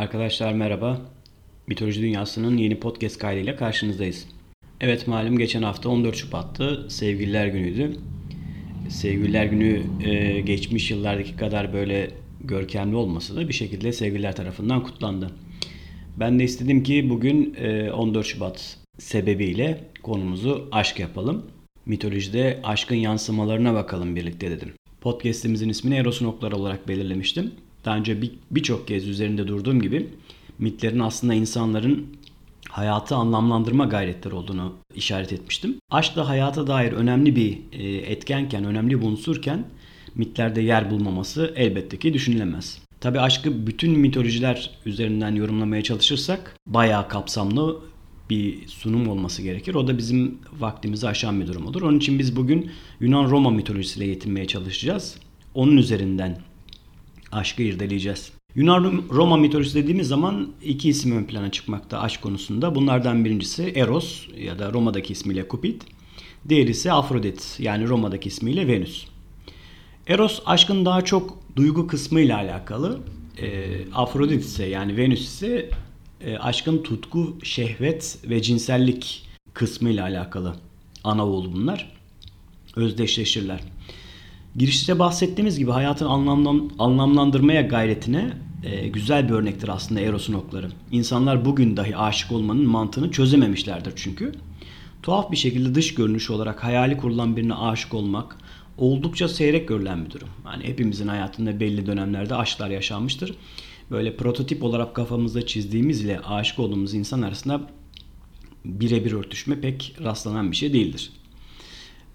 Arkadaşlar merhaba. Mitoloji Dünyası'nın yeni podcast kaydıyla karşınızdayız. Evet malum geçen hafta 14 Şubat'tı. Sevgililer Günü'ydü. Sevgililer Günü e, geçmiş yıllardaki kadar böyle görkemli olmasa da bir şekilde sevgililer tarafından kutlandı. Ben de istedim ki bugün e, 14 Şubat sebebiyle konumuzu aşk yapalım. Mitolojide aşkın yansımalarına bakalım birlikte dedim. Podcast'imizin ismini Eros'un okları olarak belirlemiştim. Daha önce bir- birçok kez üzerinde durduğum gibi mitlerin aslında insanların hayatı anlamlandırma gayretleri olduğunu işaret etmiştim. Aşk da hayata dair önemli bir e, etkenken, önemli bir unsurken mitlerde yer bulmaması elbette ki düşünülemez. Tabi aşkı bütün mitolojiler üzerinden yorumlamaya çalışırsak bayağı kapsamlı bir sunum olması gerekir. O da bizim vaktimizi aşan bir durum olur. Onun için biz bugün Yunan-Roma mitolojisiyle yetinmeye çalışacağız. Onun üzerinden aşkı irdeleyeceğiz. Yunan-Roma mitolojisi dediğimiz zaman iki isim ön plana çıkmakta aşk konusunda. Bunlardan birincisi Eros ya da Roma'daki ismiyle Cupid. Diğeri ise Afrodit yani Roma'daki ismiyle Venüs. Eros aşkın daha çok duygu kısmıyla alakalı. E, Afrodit ise yani Venüs ise e, aşkın tutku, şehvet ve cinsellik kısmıyla alakalı ana oğlu bunlar. Özdeşleşirler. Girişte bahsettiğimiz gibi hayatın anlamlan, anlamlandırmaya gayretine e, güzel bir örnektir aslında Eros'un okları. İnsanlar bugün dahi aşık olmanın mantığını çözememişlerdir çünkü. Tuhaf bir şekilde dış görünüş olarak hayali kurulan birine aşık olmak oldukça seyrek görülen bir durum. Yani hepimizin hayatında belli dönemlerde aşklar yaşanmıştır. Böyle prototip olarak kafamızda çizdiğimiz ile aşık olduğumuz insan arasında birebir örtüşme pek rastlanan bir şey değildir.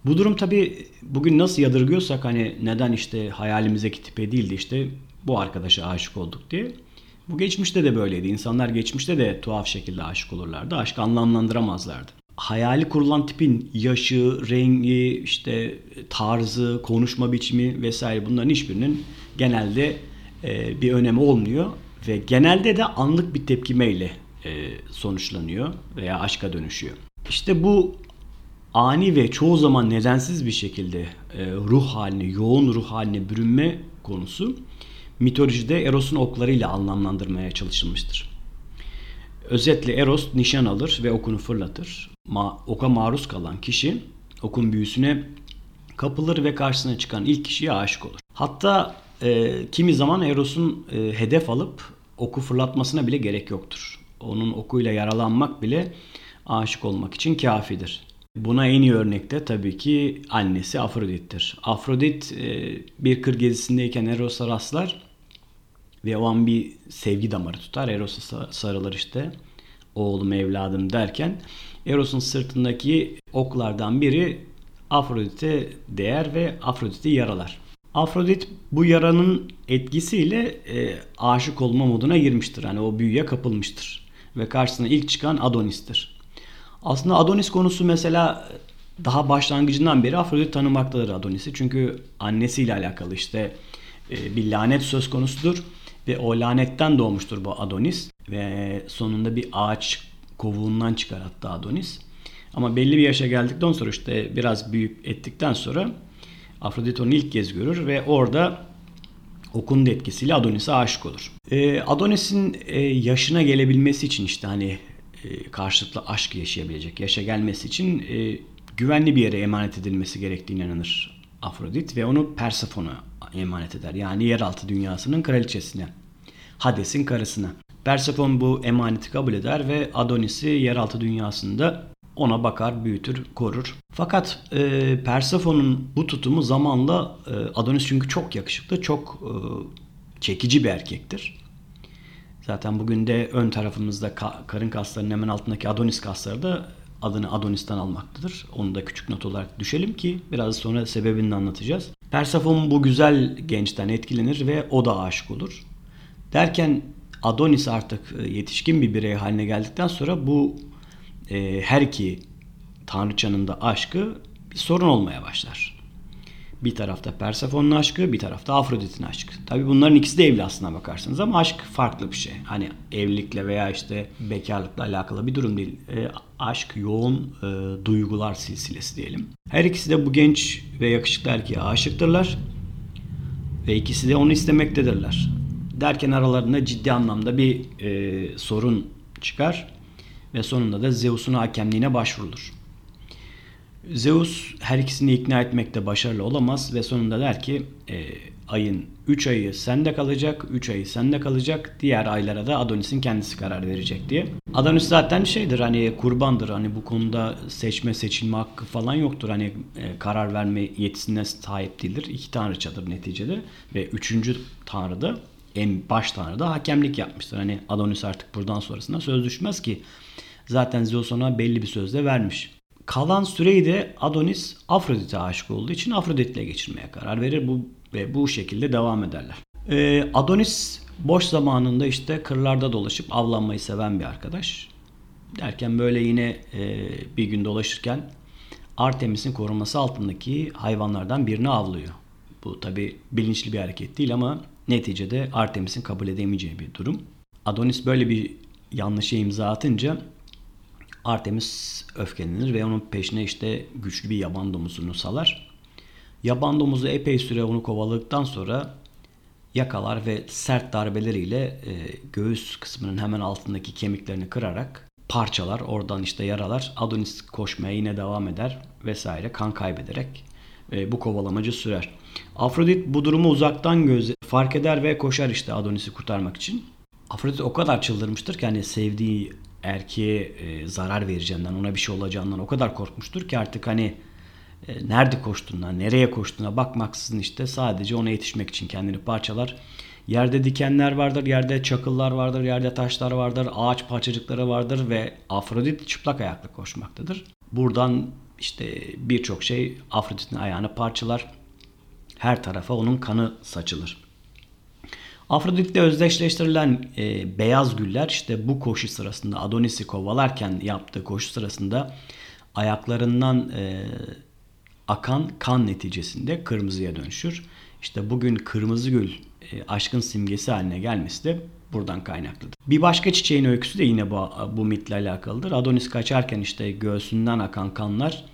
Bu durum tabi bugün nasıl yadırgıyorsak hani neden işte hayalimizdeki tipe değildi işte bu arkadaşa aşık olduk diye. Bu geçmişte de böyleydi. İnsanlar geçmişte de tuhaf şekilde aşık olurlardı. Aşkı anlamlandıramazlardı. Hayali kurulan tipin yaşı, rengi, işte tarzı, konuşma biçimi vesaire bunların hiçbirinin genelde e, bir önemi olmuyor ve genelde de anlık bir tepkimeyle e, sonuçlanıyor veya aşka dönüşüyor. İşte bu ani ve çoğu zaman nedensiz bir şekilde e, ruh haline, yoğun ruh haline bürünme konusu mitolojide Eros'un oklarıyla anlamlandırmaya çalışılmıştır. Özetle Eros nişan alır ve okunu fırlatır. Ma oka maruz kalan kişi okun büyüsüne kapılır ve karşısına çıkan ilk kişiye aşık olur. Hatta e, kimi zaman Eros'un e, hedef alıp oku fırlatmasına bile gerek yoktur. Onun okuyla yaralanmak bile aşık olmak için kafidir. Buna en iyi örnek de tabii ki annesi Afrodit'tir. Afrodit e, bir kır gezisindeyken Eros'a rastlar ve o an bir sevgi damarı tutar. Eros'a sarılır işte. Oğlum evladım derken Eros'un sırtındaki oklardan biri Afrodit'e değer ve Afrodit'i yaralar. Afrodit bu yaranın etkisiyle e, aşık olma moduna girmiştir. Yani o büyüye kapılmıştır. Ve karşısına ilk çıkan Adonis'tir. Aslında Adonis konusu mesela daha başlangıcından beri Afrodit tanımaktadır Adonis'i. Çünkü annesiyle alakalı işte e, bir lanet söz konusudur. Ve o lanetten doğmuştur bu Adonis. Ve sonunda bir ağaç kovuğundan çıkar hatta Adonis. Ama belli bir yaşa geldikten sonra işte biraz büyük ettikten sonra Afrodit onu ilk kez görür ve orada okun da etkisiyle Adonis'e aşık olur. E, Adonis'in e, yaşına gelebilmesi için işte hani e, karşılıklı aşk yaşayabilecek yaşa gelmesi için e, güvenli bir yere emanet edilmesi gerektiğine inanır Afrodit ve onu Persephone'a emanet eder. Yani yeraltı dünyasının kraliçesine. Hades'in karısına. Persephone bu emaneti kabul eder ve Adonis'i yeraltı dünyasında ona bakar, büyütür, korur. Fakat e, Persephone'un bu tutumu zamanla e, Adonis çünkü çok yakışıklı, çok e, çekici bir erkektir. Zaten bugün de ön tarafımızda ka- karın kaslarının hemen altındaki Adonis kasları da adını Adonis'ten almaktadır. Onu da küçük not olarak düşelim ki biraz sonra sebebini anlatacağız. Persephone bu güzel gençten etkilenir ve o da aşık olur. Derken Adonis artık e, yetişkin bir birey haline geldikten sonra bu e, her iki tanrıçanın da aşkı bir sorun olmaya başlar. Bir tarafta Persephone'un aşkı, bir tarafta Afrodit'in aşkı. Tabi bunların ikisi de evli aslına bakarsanız ama aşk farklı bir şey. Hani evlilikle veya işte bekarlıkla alakalı bir durum değil. E, aşk yoğun e, duygular silsilesi diyelim. Her ikisi de bu genç ve yakışıklı erkeğe aşıktırlar. Ve ikisi de onu istemektedirler. Derken aralarında ciddi anlamda bir e, sorun çıkar ve sonunda da Zeus'un hakemliğine başvurulur. Zeus her ikisini ikna etmekte başarılı olamaz ve sonunda der ki e, ayın 3 ayı sende kalacak, 3 ayı sende kalacak. Diğer aylara da Adonis'in kendisi karar verecek diye. Adonis zaten şeydir hani kurbandır. Hani bu konuda seçme seçilme hakkı falan yoktur. Hani e, karar verme yetisine sahip değildir. İki tanrıçadır neticede ve üçüncü tanrı da en baş tanrı da hakemlik yapmıştır. Hani Adonis artık buradan sonrasında söz düşmez ki. Zaten Zeus ona belli bir sözde vermiş. Kalan süreyi de Adonis Afrodit'e aşık olduğu için Afrodit'le geçirmeye karar verir. Bu ve bu şekilde devam ederler. Ee, Adonis boş zamanında işte kırlarda dolaşıp avlanmayı seven bir arkadaş. Derken böyle yine e, bir gün dolaşırken Artemis'in koruması altındaki hayvanlardan birini avlıyor. Bu tabi bilinçli bir hareket değil ama neticede Artemis'in kabul edemeyeceği bir durum. Adonis böyle bir yanlışa imza atınca Artemis öfkelenir ve onun peşine işte güçlü bir yaban domuzunu salar. Yaban domuzu epey süre onu kovaladıktan sonra yakalar ve sert darbeleriyle e, göğüs kısmının hemen altındaki kemiklerini kırarak parçalar, oradan işte yaralar. Adonis koşmaya yine devam eder vesaire kan kaybederek e, bu kovalamacı sürer. Afrodit bu durumu uzaktan göz fark eder ve koşar işte Adonis'i kurtarmak için. Afrodit o kadar çıldırmıştır ki hani sevdiği erkeğe e, zarar vereceğinden, ona bir şey olacağından o kadar korkmuştur ki artık hani e, nerede koştuğuna, nereye koştuğuna bakmaksızın işte sadece ona yetişmek için kendini parçalar. Yerde dikenler vardır, yerde çakıllar vardır, yerde taşlar vardır, ağaç parçacıkları vardır ve Afrodit çıplak ayakla koşmaktadır. Buradan işte birçok şey Afrodit'in ayağını parçalar. Her tarafa onun kanı saçılır. Afrodit'le özdeşleştirilen e, beyaz güller işte bu koşu sırasında Adonis'i kovalarken yaptığı koşu sırasında ayaklarından e, akan kan neticesinde kırmızıya dönüşür. İşte bugün kırmızı gül e, aşkın simgesi haline gelmesi de buradan kaynaklıdır. Bir başka çiçeğin öyküsü de yine bu, bu mitle alakalıdır. Adonis kaçarken işte göğsünden akan kanlar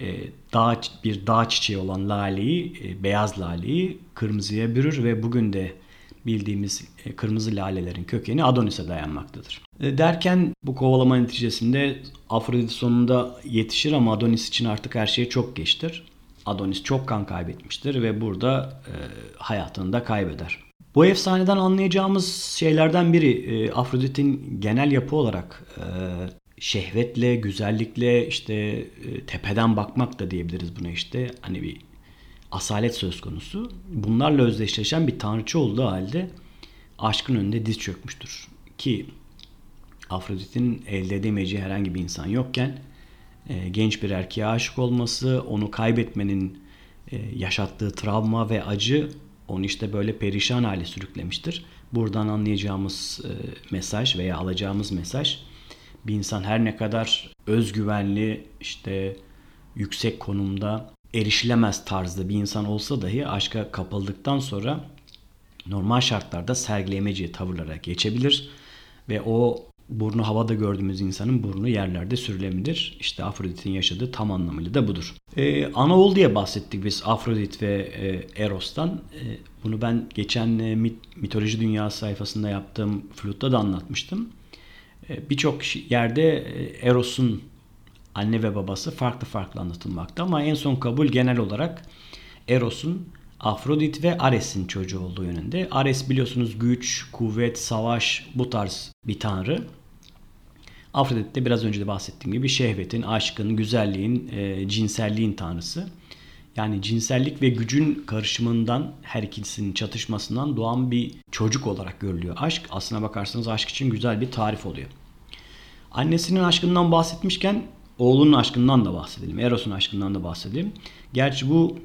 e, dağ, bir dağ çiçeği olan laleyi, e, beyaz laleyi kırmızıya bürür ve bugün de bildiğimiz e, kırmızı lalelerin kökeni Adonis'e dayanmaktadır. E, derken bu kovalama neticesinde Afrodit sonunda yetişir ama Adonis için artık her şey çok geçtir. Adonis çok kan kaybetmiştir ve burada e, hayatını da kaybeder. Bu efsaneden anlayacağımız şeylerden biri e, Afrodit'in genel yapı olarak e, şehvetle, güzellikle işte e, tepeden bakmak da diyebiliriz buna işte. Hani bir asalet söz konusu. Bunlarla özdeşleşen bir tanrıçı olduğu halde aşkın önünde diz çökmüştür. Ki Afrodit'in elde edemeyeceği herhangi bir insan yokken e, genç bir erkeğe aşık olması, onu kaybetmenin e, yaşattığı travma ve acı onu işte böyle perişan hale sürüklemiştir. Buradan anlayacağımız e, mesaj veya alacağımız mesaj bir insan her ne kadar özgüvenli işte yüksek konumda erişilemez tarzda bir insan olsa dahi aşka kapıldıktan sonra normal şartlarda sergileyemeyeceği tavırlara geçebilir ve o burnu havada gördüğümüz insanın burnu yerlerde sürülebilir. İşte Afrodit'in yaşadığı tam anlamıyla da budur. Ee, Anaol diye bahsettik biz Afrodit ve e, Eros'tan. E, bunu ben geçen e, mit, mitoloji dünyası sayfasında yaptığım flutta da anlatmıştım. E, Birçok yerde e, Eros'un anne ve babası farklı farklı anlatılmakta ama en son kabul genel olarak Eros'un Afrodit ve Ares'in çocuğu olduğu yönünde. Ares biliyorsunuz güç, kuvvet, savaş bu tarz bir tanrı. Afrodit de biraz önce de bahsettiğim gibi şehvetin, aşkın, güzelliğin, e, cinselliğin tanrısı. Yani cinsellik ve gücün karışımından her ikisinin çatışmasından doğan bir çocuk olarak görülüyor. Aşk aslına bakarsanız aşk için güzel bir tarif oluyor. Annesinin aşkından bahsetmişken oğlunun aşkından da bahsedelim. Eros'un aşkından da bahsedelim. Gerçi bu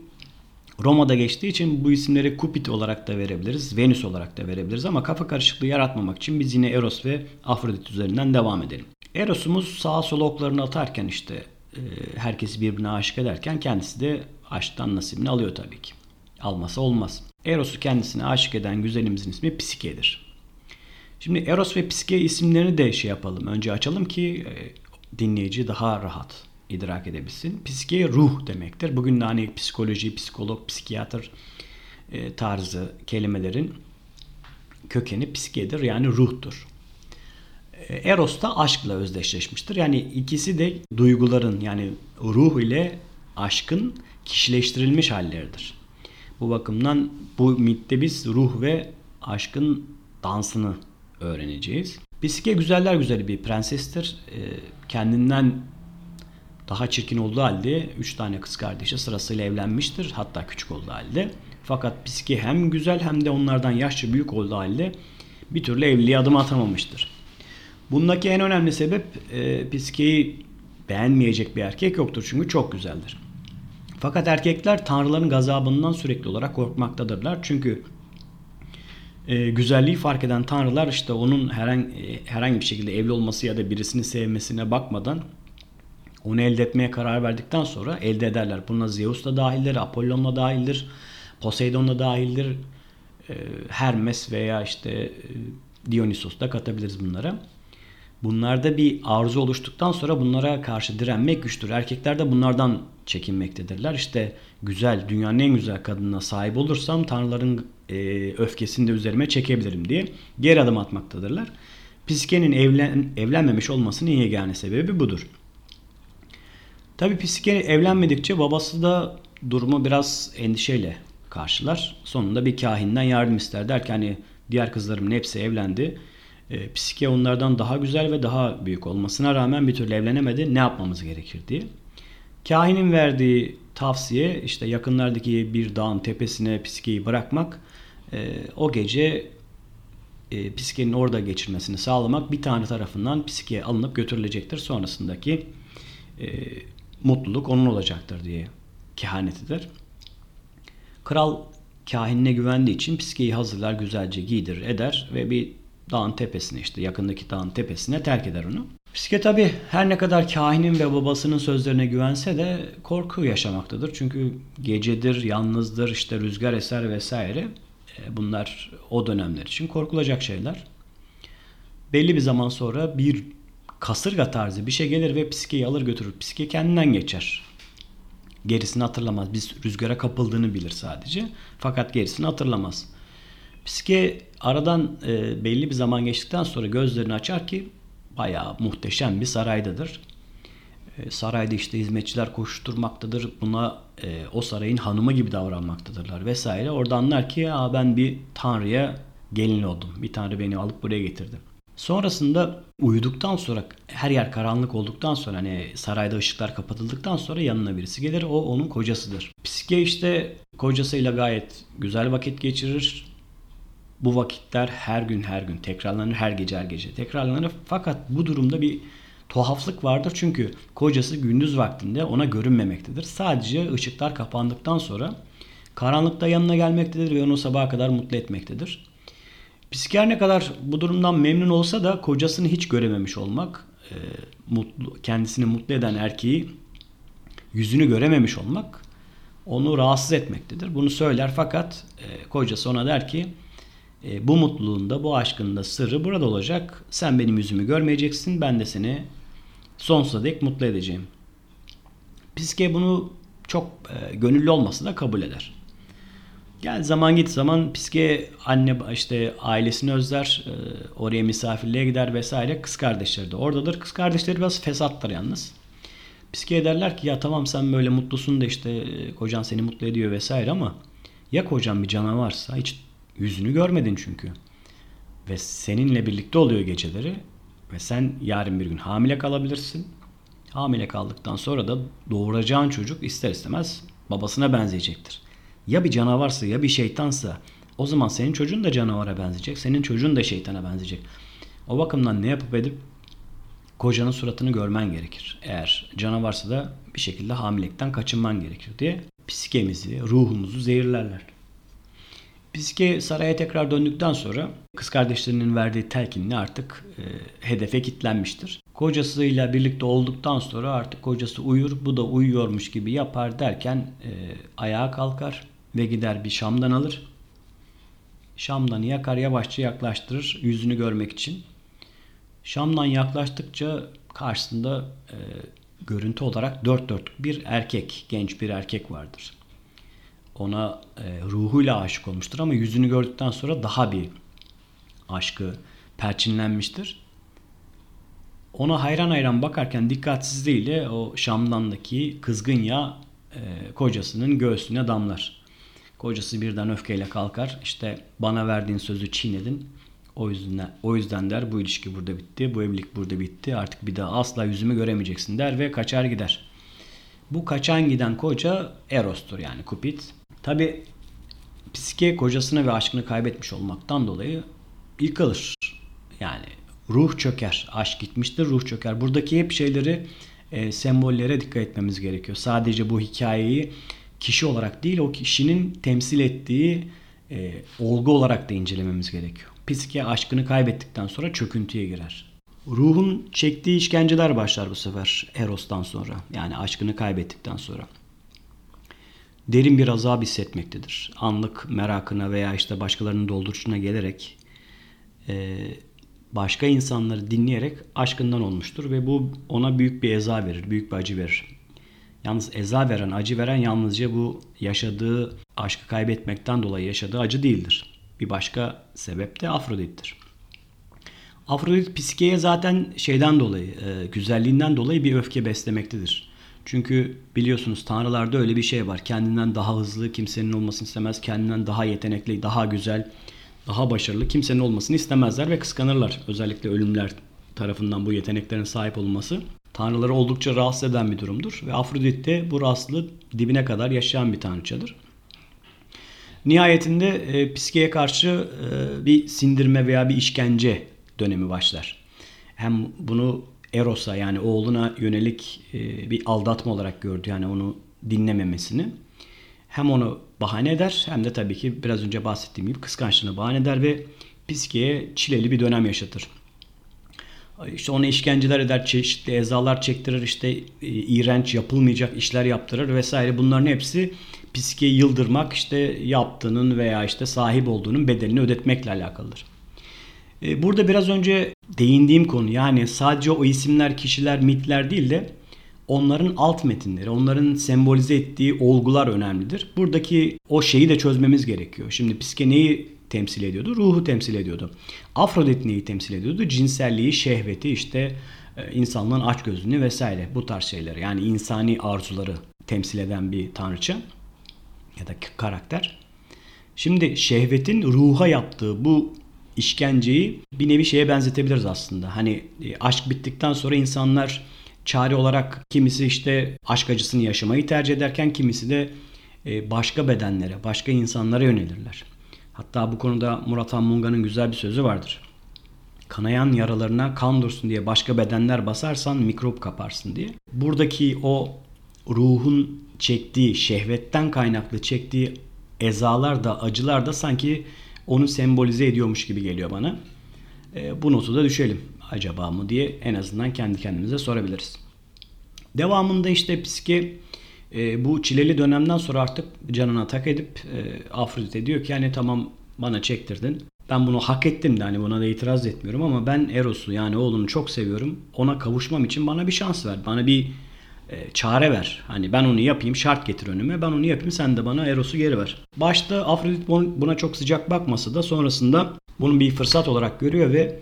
Roma'da geçtiği için bu isimleri Cupid olarak da verebiliriz, Venüs olarak da verebiliriz ama kafa karışıklığı yaratmamak için biz yine Eros ve Afrodit üzerinden devam edelim. Eros'umuz sağa sola oklarını atarken işte e, herkesi birbirine aşık ederken kendisi de aşktan nasibini alıyor tabii ki. Almasa olmaz. Eros'u kendisine aşık eden güzelimizin ismi Psike'dir. Şimdi Eros ve Psike isimlerini de şey yapalım. Önce açalım ki e, dinleyici daha rahat idrak edebilsin. Psike ruh demektir. Bugün de hani psikoloji, psikolog, psikiyatr e, tarzı kelimelerin kökeni psikedir yani ruhtur. E, Eros da aşkla özdeşleşmiştir. Yani ikisi de duyguların yani ruh ile aşkın kişileştirilmiş halleridir. Bu bakımdan bu mitte biz ruh ve aşkın dansını öğreneceğiz. Psike güzeller güzeli bir prensestir. Kendinden daha çirkin olduğu halde 3 tane kız kardeşi sırasıyla evlenmiştir. Hatta küçük olduğu halde. Fakat Psike hem güzel hem de onlardan yaşça büyük olduğu halde bir türlü evliliğe adım atamamıştır. Bundaki en önemli sebep e, Psike'yi beğenmeyecek bir erkek yoktur çünkü çok güzeldir. Fakat erkekler tanrıların gazabından sürekli olarak korkmaktadırlar. Çünkü e, güzelliği fark eden tanrılar işte onun herhangi, herhangi bir şekilde evli olması ya da birisini sevmesine bakmadan onu elde etmeye karar verdikten sonra elde ederler. Buna Zeus da dahildir, Apollon da dahildir, Poseidon da dahildir, e, Hermes veya işte e, Dionysos da katabiliriz bunlara. Bunlarda bir arzu oluştuktan sonra bunlara karşı direnmek güçtür. Erkekler de bunlardan çekinmektedirler. İşte güzel, dünyanın en güzel kadınına sahip olursam tanrıların e, öfkesini de üzerime çekebilirim diye geri adım atmaktadırlar. Psike'nin evlen, evlenmemiş olmasının yegane sebebi budur. Tabi Psike evlenmedikçe babası da durumu biraz endişeyle karşılar. Sonunda bir kahinden yardım ister. Der ki hani diğer kızlarımın hepsi evlendi. E, Psike onlardan daha güzel ve daha büyük olmasına rağmen bir türlü evlenemedi. Ne yapmamız gerekir diye. Kahinin verdiği tavsiye işte yakınlardaki bir dağın tepesine Psike'yi bırakmak. E, o gece e, Psike'nin orada geçirmesini sağlamak bir tane tarafından Psike'ye alınıp götürülecektir. Sonrasındaki e, mutluluk onun olacaktır diye kehanet eder. Kral kahinine güvendiği için Psike'yi hazırlar, güzelce giydirir, eder ve bir dağın tepesine işte yakındaki dağın tepesine terk eder onu. Psike tabi her ne kadar kahinin ve babasının sözlerine güvense de korku yaşamaktadır. Çünkü gecedir, yalnızdır, işte rüzgar eser vesaire. E, bunlar o dönemler için korkulacak şeyler. Belli bir zaman sonra bir kasırga tarzı bir şey gelir ve psikeyi alır götürür. Psike kendinden geçer. Gerisini hatırlamaz. Biz rüzgara kapıldığını bilir sadece. Fakat gerisini hatırlamaz. Psike aradan e, belli bir zaman geçtikten sonra gözlerini açar ki bayağı muhteşem bir saraydadır. E, sarayda işte hizmetçiler koşturmaktadır. Buna e, o sarayın hanımı gibi davranmaktadırlar vesaire. Orada anlar ki Aa, ben bir tanrıya gelin oldum. Bir tanrı beni alıp buraya getirdi. Sonrasında uyuduktan sonra her yer karanlık olduktan sonra hani sarayda ışıklar kapatıldıktan sonra yanına birisi gelir. O onun kocasıdır. Psike işte kocasıyla gayet güzel vakit geçirir. Bu vakitler her gün her gün tekrarlanır, her gece her gece tekrarlanır. Fakat bu durumda bir tuhaflık vardır çünkü kocası gündüz vaktinde ona görünmemektedir. Sadece ışıklar kapandıktan sonra karanlıkta yanına gelmektedir ve onu sabaha kadar mutlu etmektedir. Psikiyer ne kadar bu durumdan memnun olsa da kocasını hiç görememiş olmak, e, mutlu, kendisini mutlu eden erkeği yüzünü görememiş olmak onu rahatsız etmektedir. Bunu söyler fakat e, kocası ona der ki e, bu mutluluğunda, bu aşkında sırrı burada olacak. Sen benim yüzümü görmeyeceksin. Ben de seni sonsuza dek mutlu edeceğim. Piske bunu çok e, gönüllü olması da kabul eder. Gel zaman git zaman Piske anne işte ailesini özler. E, oraya misafirliğe gider vesaire. Kız kardeşleri de oradadır. Kız kardeşleri biraz fesattır yalnız. Piske derler ki ya tamam sen böyle mutlusun da işte e, kocan seni mutlu ediyor vesaire ama ya kocan bir canavarsa hiç Yüzünü görmedin çünkü. Ve seninle birlikte oluyor geceleri. Ve sen yarın bir gün hamile kalabilirsin. Hamile kaldıktan sonra da doğuracağın çocuk ister istemez babasına benzeyecektir. Ya bir canavarsa ya bir şeytansa o zaman senin çocuğun da canavara benzeyecek. Senin çocuğun da şeytana benzeyecek. O bakımdan ne yapıp edip kocanın suratını görmen gerekir. Eğer canavarsa da bir şekilde hamilelikten kaçınman gerekir diye psikemizi, ruhumuzu zehirlerler. Psike saraya tekrar döndükten sonra kız kardeşlerinin verdiği telkinle artık e, hedefe kilitlenmiştir. Kocasıyla birlikte olduktan sonra artık kocası uyur, bu da uyuyormuş gibi yapar derken e, ayağa kalkar ve gider bir şamdan alır. Şamdanı yakar yavaşça yaklaştırır yüzünü görmek için. Şamdan yaklaştıkça karşısında e, görüntü olarak dört dörtlük bir erkek, genç bir erkek vardır ona e, ruhuyla aşık olmuştur ama yüzünü gördükten sonra daha bir aşkı perçinlenmiştir. Ona hayran hayran bakarken dikkatsizliğiyle o Şam'dandaki kızgın yağ e, kocasının göğsüne damlar. Kocası birden öfkeyle kalkar. İşte bana verdiğin sözü çiğnedin. O yüzden, o yüzden der bu ilişki burada bitti. Bu evlilik burada bitti. Artık bir daha asla yüzümü göremeyeceksin der ve kaçar gider. Bu kaçan giden koca Eros'tur yani Cupid. Tabi Psike kocasını ve aşkını kaybetmiş olmaktan dolayı yıkılır. Yani ruh çöker. Aşk gitmiştir, ruh çöker. Buradaki hep şeyleri e, sembollere dikkat etmemiz gerekiyor. Sadece bu hikayeyi kişi olarak değil o kişinin temsil ettiği e, olgu olarak da incelememiz gerekiyor. Psike aşkını kaybettikten sonra çöküntüye girer. Ruhun çektiği işkenceler başlar bu sefer Eros'tan sonra. Yani aşkını kaybettikten sonra. Derin bir azap hissetmektedir. Anlık merakına veya işte başkalarının dolduruşuna gelerek e, başka insanları dinleyerek aşkından olmuştur ve bu ona büyük bir eza verir, büyük bir acı verir. Yalnız eza veren, acı veren yalnızca bu yaşadığı aşkı kaybetmekten dolayı yaşadığı acı değildir. Bir başka sebep de Afrodit'tir. Afrodit psikeye zaten şeyden dolayı, e, güzelliğinden dolayı bir öfke beslemektedir. Çünkü biliyorsunuz tanrılarda öyle bir şey var. Kendinden daha hızlı kimsenin olmasını istemez. Kendinden daha yetenekli, daha güzel, daha başarılı kimsenin olmasını istemezler ve kıskanırlar. Özellikle ölümler tarafından bu yeteneklerin sahip olması tanrıları oldukça rahatsız eden bir durumdur. Ve Afrodit de bu rahatsızlığı dibine kadar yaşayan bir tanrıçadır. Nihayetinde e, psikeye karşı e, bir sindirme veya bir işkence dönemi başlar. Hem bunu Eros'a yani oğluna yönelik e, bir aldatma olarak gördü. Yani onu dinlememesini. Hem onu bahane eder hem de tabii ki biraz önce bahsettiğim gibi kıskançlığını bahane eder ve Piski'ye çileli bir dönem yaşatır. İşte ona işkenceler eder, çeşitli ezalar çektirir, işte e, iğrenç yapılmayacak işler yaptırır vesaire. Bunların hepsi Piski'yi yıldırmak, işte yaptığının veya işte sahip olduğunun bedelini ödetmekle alakalıdır. E, burada biraz önce değindiğim konu yani sadece o isimler, kişiler, mitler değil de onların alt metinleri, onların sembolize ettiği olgular önemlidir. Buradaki o şeyi de çözmemiz gerekiyor. Şimdi psike neyi temsil ediyordu? Ruhu temsil ediyordu. Afrodit neyi temsil ediyordu? Cinselliği, şehveti, işte e, insanlığın açgözlülüğünü vesaire bu tarz şeyleri. Yani insani arzuları temsil eden bir tanrıça ya da karakter. Şimdi şehvetin ruha yaptığı bu işkenceyi bir nevi şeye benzetebiliriz aslında. Hani e, aşk bittikten sonra insanlar çare olarak kimisi işte aşk acısını yaşamayı tercih ederken kimisi de e, başka bedenlere, başka insanlara yönelirler. Hatta bu konuda Murat Anmunga'nın güzel bir sözü vardır. Kanayan yaralarına kan dursun diye başka bedenler basarsan mikrop kaparsın diye. Buradaki o ruhun çektiği, şehvetten kaynaklı çektiği ezalar da acılar da sanki onu sembolize ediyormuş gibi geliyor bana. E, bu notu da düşelim acaba mı diye en azından kendi kendimize sorabiliriz. Devamında işte psike e, bu çileli dönemden sonra artık canına tak edip e, Afrodite diyor ki yani tamam bana çektirdin. Ben bunu hak ettim de hani buna da itiraz etmiyorum ama ben Eros'u yani oğlunu çok seviyorum. Ona kavuşmam için bana bir şans ver. Bana bir e, çare ver. Hani ben onu yapayım şart getir önüme. Ben onu yapayım sen de bana Eros'u geri ver. Başta Afrodit buna çok sıcak bakmasa da sonrasında bunu bir fırsat olarak görüyor ve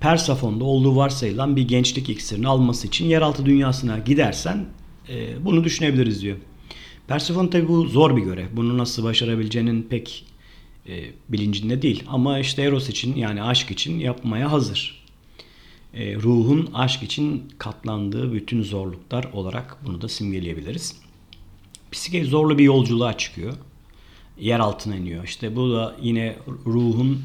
Persafon'da olduğu varsayılan bir gençlik iksirini alması için yeraltı dünyasına gidersen e, bunu düşünebiliriz diyor. Persefone tabi bu zor bir görev. Bunu nasıl başarabileceğinin pek e, bilincinde değil. Ama işte Eros için yani aşk için yapmaya hazır. E, ruhun aşk için katlandığı bütün zorluklar olarak bunu da simgeleyebiliriz. Psike zorlu bir yolculuğa çıkıyor. Yer altına iniyor. İşte bu da yine ruhun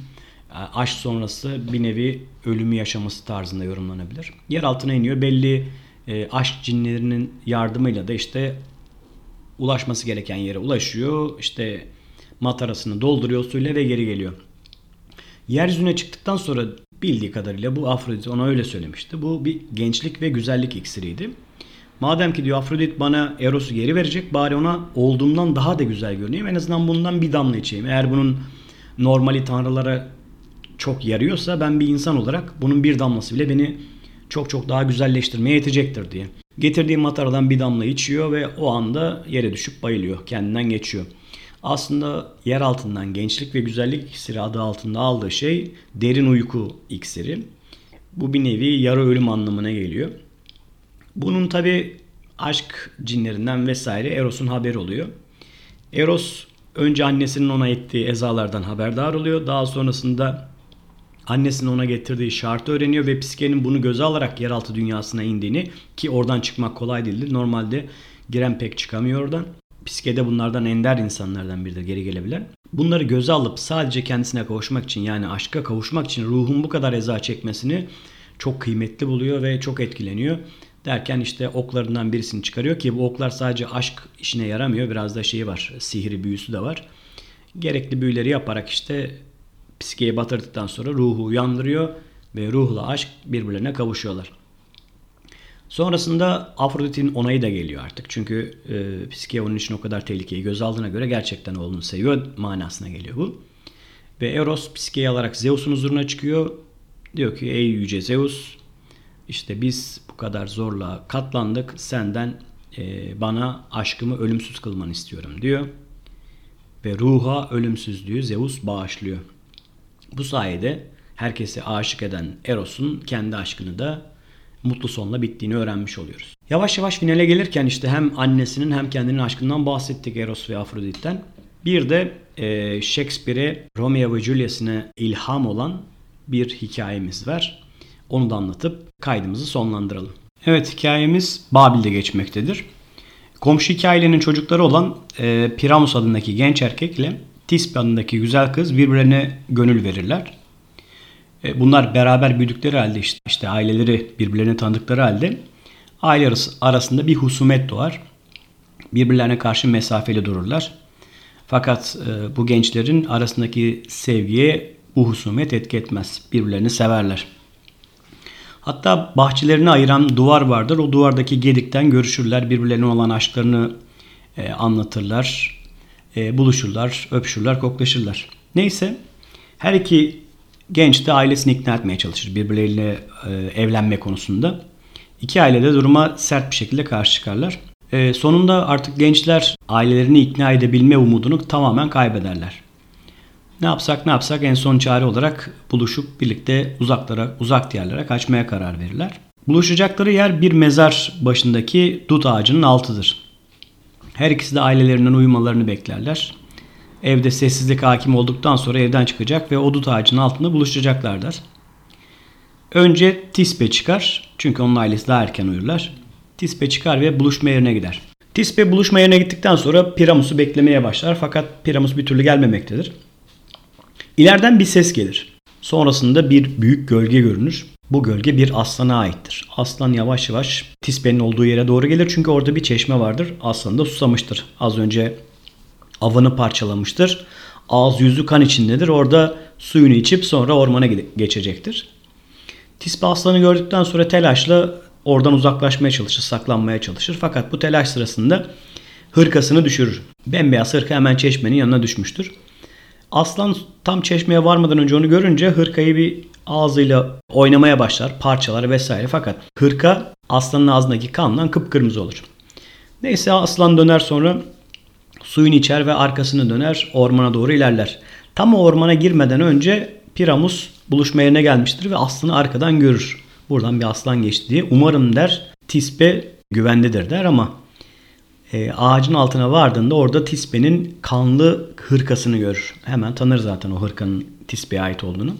e, aşk sonrası bir nevi ölümü yaşaması tarzında yorumlanabilir. Yer altına iniyor. Belli e, aşk cinlerinin yardımıyla da işte ulaşması gereken yere ulaşıyor. İşte matarasını dolduruyor suyla ve geri geliyor. Yeryüzüne çıktıktan sonra bildiği kadarıyla bu Afrodit ona öyle söylemişti. Bu bir gençlik ve güzellik iksiriydi. Madem ki diyor Afrodit bana Eros'u geri verecek bari ona olduğumdan daha da güzel görüneyim. En azından bundan bir damla içeyim. Eğer bunun normali tanrılara çok yarıyorsa ben bir insan olarak bunun bir damlası bile beni çok çok daha güzelleştirmeye yetecektir diye. Getirdiği mataradan bir damla içiyor ve o anda yere düşüp bayılıyor. Kendinden geçiyor. Aslında yer altından gençlik ve güzellik iksiri adı altında aldığı şey derin uyku iksiri. Bu bir nevi yarı ölüm anlamına geliyor. Bunun tabi aşk cinlerinden vesaire Eros'un haberi oluyor. Eros önce annesinin ona ettiği ezalardan haberdar oluyor. Daha sonrasında annesinin ona getirdiği şartı öğreniyor ve Psike'nin bunu göze alarak yeraltı dünyasına indiğini ki oradan çıkmak kolay değildir. Normalde giren pek çıkamıyor oradan. Psike de bunlardan ender insanlardan biridir geri gelebilen. Bunları göze alıp sadece kendisine kavuşmak için yani aşka kavuşmak için ruhun bu kadar eza çekmesini çok kıymetli buluyor ve çok etkileniyor. Derken işte oklarından birisini çıkarıyor ki bu oklar sadece aşk işine yaramıyor. Biraz da şeyi var, sihri büyüsü de var. Gerekli büyüleri yaparak işte psikeye batırdıktan sonra ruhu uyandırıyor ve ruhla aşk birbirlerine kavuşuyorlar. Sonrasında Afrodit'in onayı da geliyor artık. Çünkü e, psikeye onun için o kadar tehlikeyi göz aldığına göre gerçekten oğlunu seviyor manasına geliyor bu. Ve Eros psikeyi alarak Zeus'un huzuruna çıkıyor. Diyor ki ey yüce Zeus işte biz bu kadar zorla katlandık senden e, bana aşkımı ölümsüz kılmanı istiyorum diyor. Ve ruha ölümsüzlüğü Zeus bağışlıyor. Bu sayede herkesi aşık eden Eros'un kendi aşkını da mutlu sonla bittiğini öğrenmiş oluyoruz. Yavaş yavaş finale gelirken işte hem annesinin hem kendinin aşkından bahsettik Eros ve Afrodit'ten. Bir de e, Shakespeare'e Romeo ve Juliet'ine ilham olan bir hikayemiz var. Onu da anlatıp kaydımızı sonlandıralım. Evet hikayemiz Babil'de geçmektedir. Komşu hikayelerinin çocukları olan e, Piramus adındaki genç erkekle Tisbe adındaki güzel kız birbirlerine gönül verirler. E, bunlar beraber büyüdükleri halde işte, işte aileleri birbirlerini tanıdıkları halde aile arasında bir husumet doğar. Birbirlerine karşı mesafeli dururlar. Fakat e, bu gençlerin arasındaki sevgiye bu husumet etki etmez. Birbirlerini severler. Hatta bahçelerini ayıran duvar vardır. O duvardaki gedikten görüşürler. Birbirlerine olan aşklarını e, anlatırlar. Buluşurlar, öpüşürler, koklaşırlar. Neyse her iki genç de ailesini ikna etmeye çalışır birbirleriyle e, evlenme konusunda. İki aile de duruma sert bir şekilde karşı çıkarlar. E, sonunda artık gençler ailelerini ikna edebilme umudunu tamamen kaybederler. Ne yapsak ne yapsak en son çare olarak buluşup birlikte uzaklara, uzak diyarlara kaçmaya karar verirler. Buluşacakları yer bir mezar başındaki dut ağacının altıdır. Her ikisi de ailelerinden uyumalarını beklerler. Evde sessizlik hakim olduktan sonra evden çıkacak ve o dut ağacının altında buluşacaklardır. Önce Tispe çıkar. Çünkü onun ailesi daha erken uyurlar. Tispe çıkar ve buluşma yerine gider. Tispe buluşma yerine gittikten sonra Piramus'u beklemeye başlar fakat Piramus bir türlü gelmemektedir. İleriden bir ses gelir. Sonrasında bir büyük gölge görünür. Bu gölge bir aslana aittir. Aslan yavaş yavaş Tisbe'nin olduğu yere doğru gelir çünkü orada bir çeşme vardır. Aslan da susamıştır. Az önce avını parçalamıştır. Ağız yüzü kan içindedir. Orada suyunu içip sonra ormana geçecektir. Tisbe aslanı gördükten sonra telaşla oradan uzaklaşmaya çalışır, saklanmaya çalışır. Fakat bu telaş sırasında hırkasını düşürür. Bembeyaz hırka hemen çeşmenin yanına düşmüştür. Aslan tam çeşmeye varmadan önce onu görünce hırkayı bir ağzıyla oynamaya başlar, parçalar vesaire. Fakat hırka aslanın ağzındaki kandan kıpkırmızı olur. Neyse aslan döner sonra suyunu içer ve arkasını döner ormana doğru ilerler. Tam o ormana girmeden önce Piramus buluşma yerine gelmiştir ve aslanı arkadan görür. Buradan bir aslan geçti diye. Umarım der Tisbe güvendedir der ama e, ağacın altına vardığında orada Tisbe'nin kanlı hırkasını görür. Hemen tanır zaten o hırkanın Tisbe'ye ait olduğunu.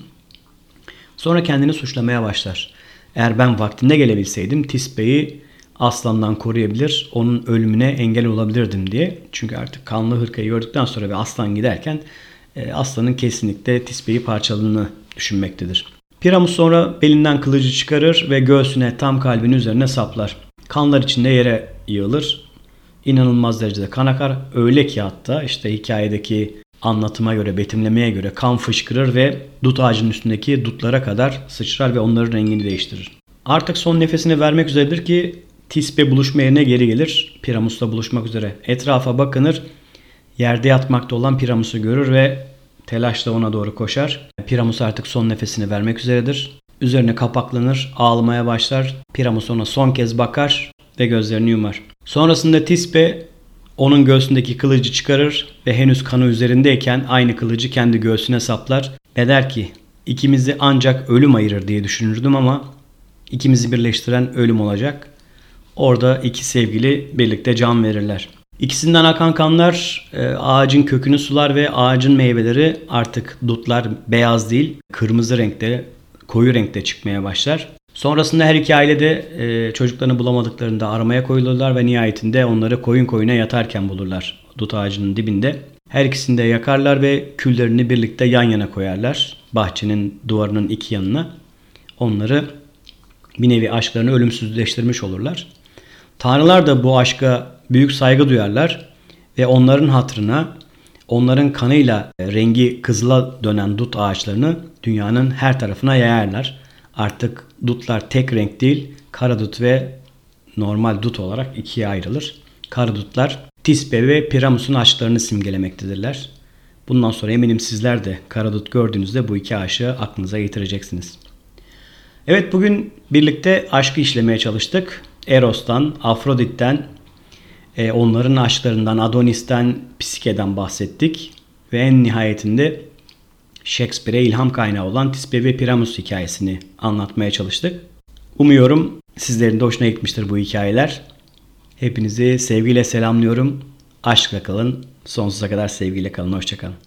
Sonra kendini suçlamaya başlar. Eğer ben vaktinde gelebilseydim Tisbe'yi aslandan koruyabilir, onun ölümüne engel olabilirdim diye. Çünkü artık kanlı hırkayı gördükten sonra ve aslan giderken e, aslanın kesinlikle Tisbe'yi parçaladığını düşünmektedir. Piramus sonra belinden kılıcı çıkarır ve göğsüne tam kalbin üzerine saplar. Kanlar içinde yere yığılır inanılmaz derecede kan akar. Öyle ki hatta işte hikayedeki anlatıma göre, betimlemeye göre kan fışkırır ve dut ağacının üstündeki dutlara kadar sıçrar ve onların rengini değiştirir. Artık son nefesini vermek üzeredir ki Tisbe buluşma yerine geri gelir. Piramus'la buluşmak üzere. Etrafa bakınır. Yerde yatmakta olan Piramus'u görür ve telaşla ona doğru koşar. Piramus artık son nefesini vermek üzeredir. Üzerine kapaklanır, ağlamaya başlar. Piramus ona son kez bakar ve gözlerini yumar. Sonrasında Tisbe onun göğsündeki kılıcı çıkarır ve henüz kanı üzerindeyken aynı kılıcı kendi göğsüne saplar ve der ki ikimizi ancak ölüm ayırır diye düşünürdüm ama ikimizi birleştiren ölüm olacak. Orada iki sevgili birlikte can verirler. İkisinden akan kanlar e, ağacın kökünü sular ve ağacın meyveleri artık dutlar beyaz değil kırmızı renkte koyu renkte çıkmaya başlar. Sonrasında her iki aile de e, çocuklarını bulamadıklarında aramaya koyulurlar ve nihayetinde onları koyun koyuna yatarken bulurlar dut ağacının dibinde. Her ikisini de yakarlar ve küllerini birlikte yan yana koyarlar bahçenin duvarının iki yanına. Onları bir nevi aşklarını ölümsüzleştirmiş olurlar. Tanrılar da bu aşka büyük saygı duyarlar ve onların hatırına onların kanıyla rengi kızıla dönen dut ağaçlarını dünyanın her tarafına yayarlar. Artık dutlar tek renk değil, kara dut ve normal dut olarak ikiye ayrılır. Kara dutlar Tisbe ve Piramus'un ağaçlarını simgelemektedirler. Bundan sonra eminim sizler de kara dut gördüğünüzde bu iki aşığı aklınıza getireceksiniz. Evet bugün birlikte aşkı işlemeye çalıştık. Eros'tan, Afrodit'ten, e, onların aşklarından, Adonis'ten, Psike'den bahsettik. Ve en nihayetinde Shakespeare'e ilham kaynağı olan Tisbe ve Piramus hikayesini anlatmaya çalıştık. Umuyorum sizlerin de hoşuna gitmiştir bu hikayeler. Hepinizi sevgiyle selamlıyorum. Aşkla kalın. Sonsuza kadar sevgiyle kalın. Hoşçakalın.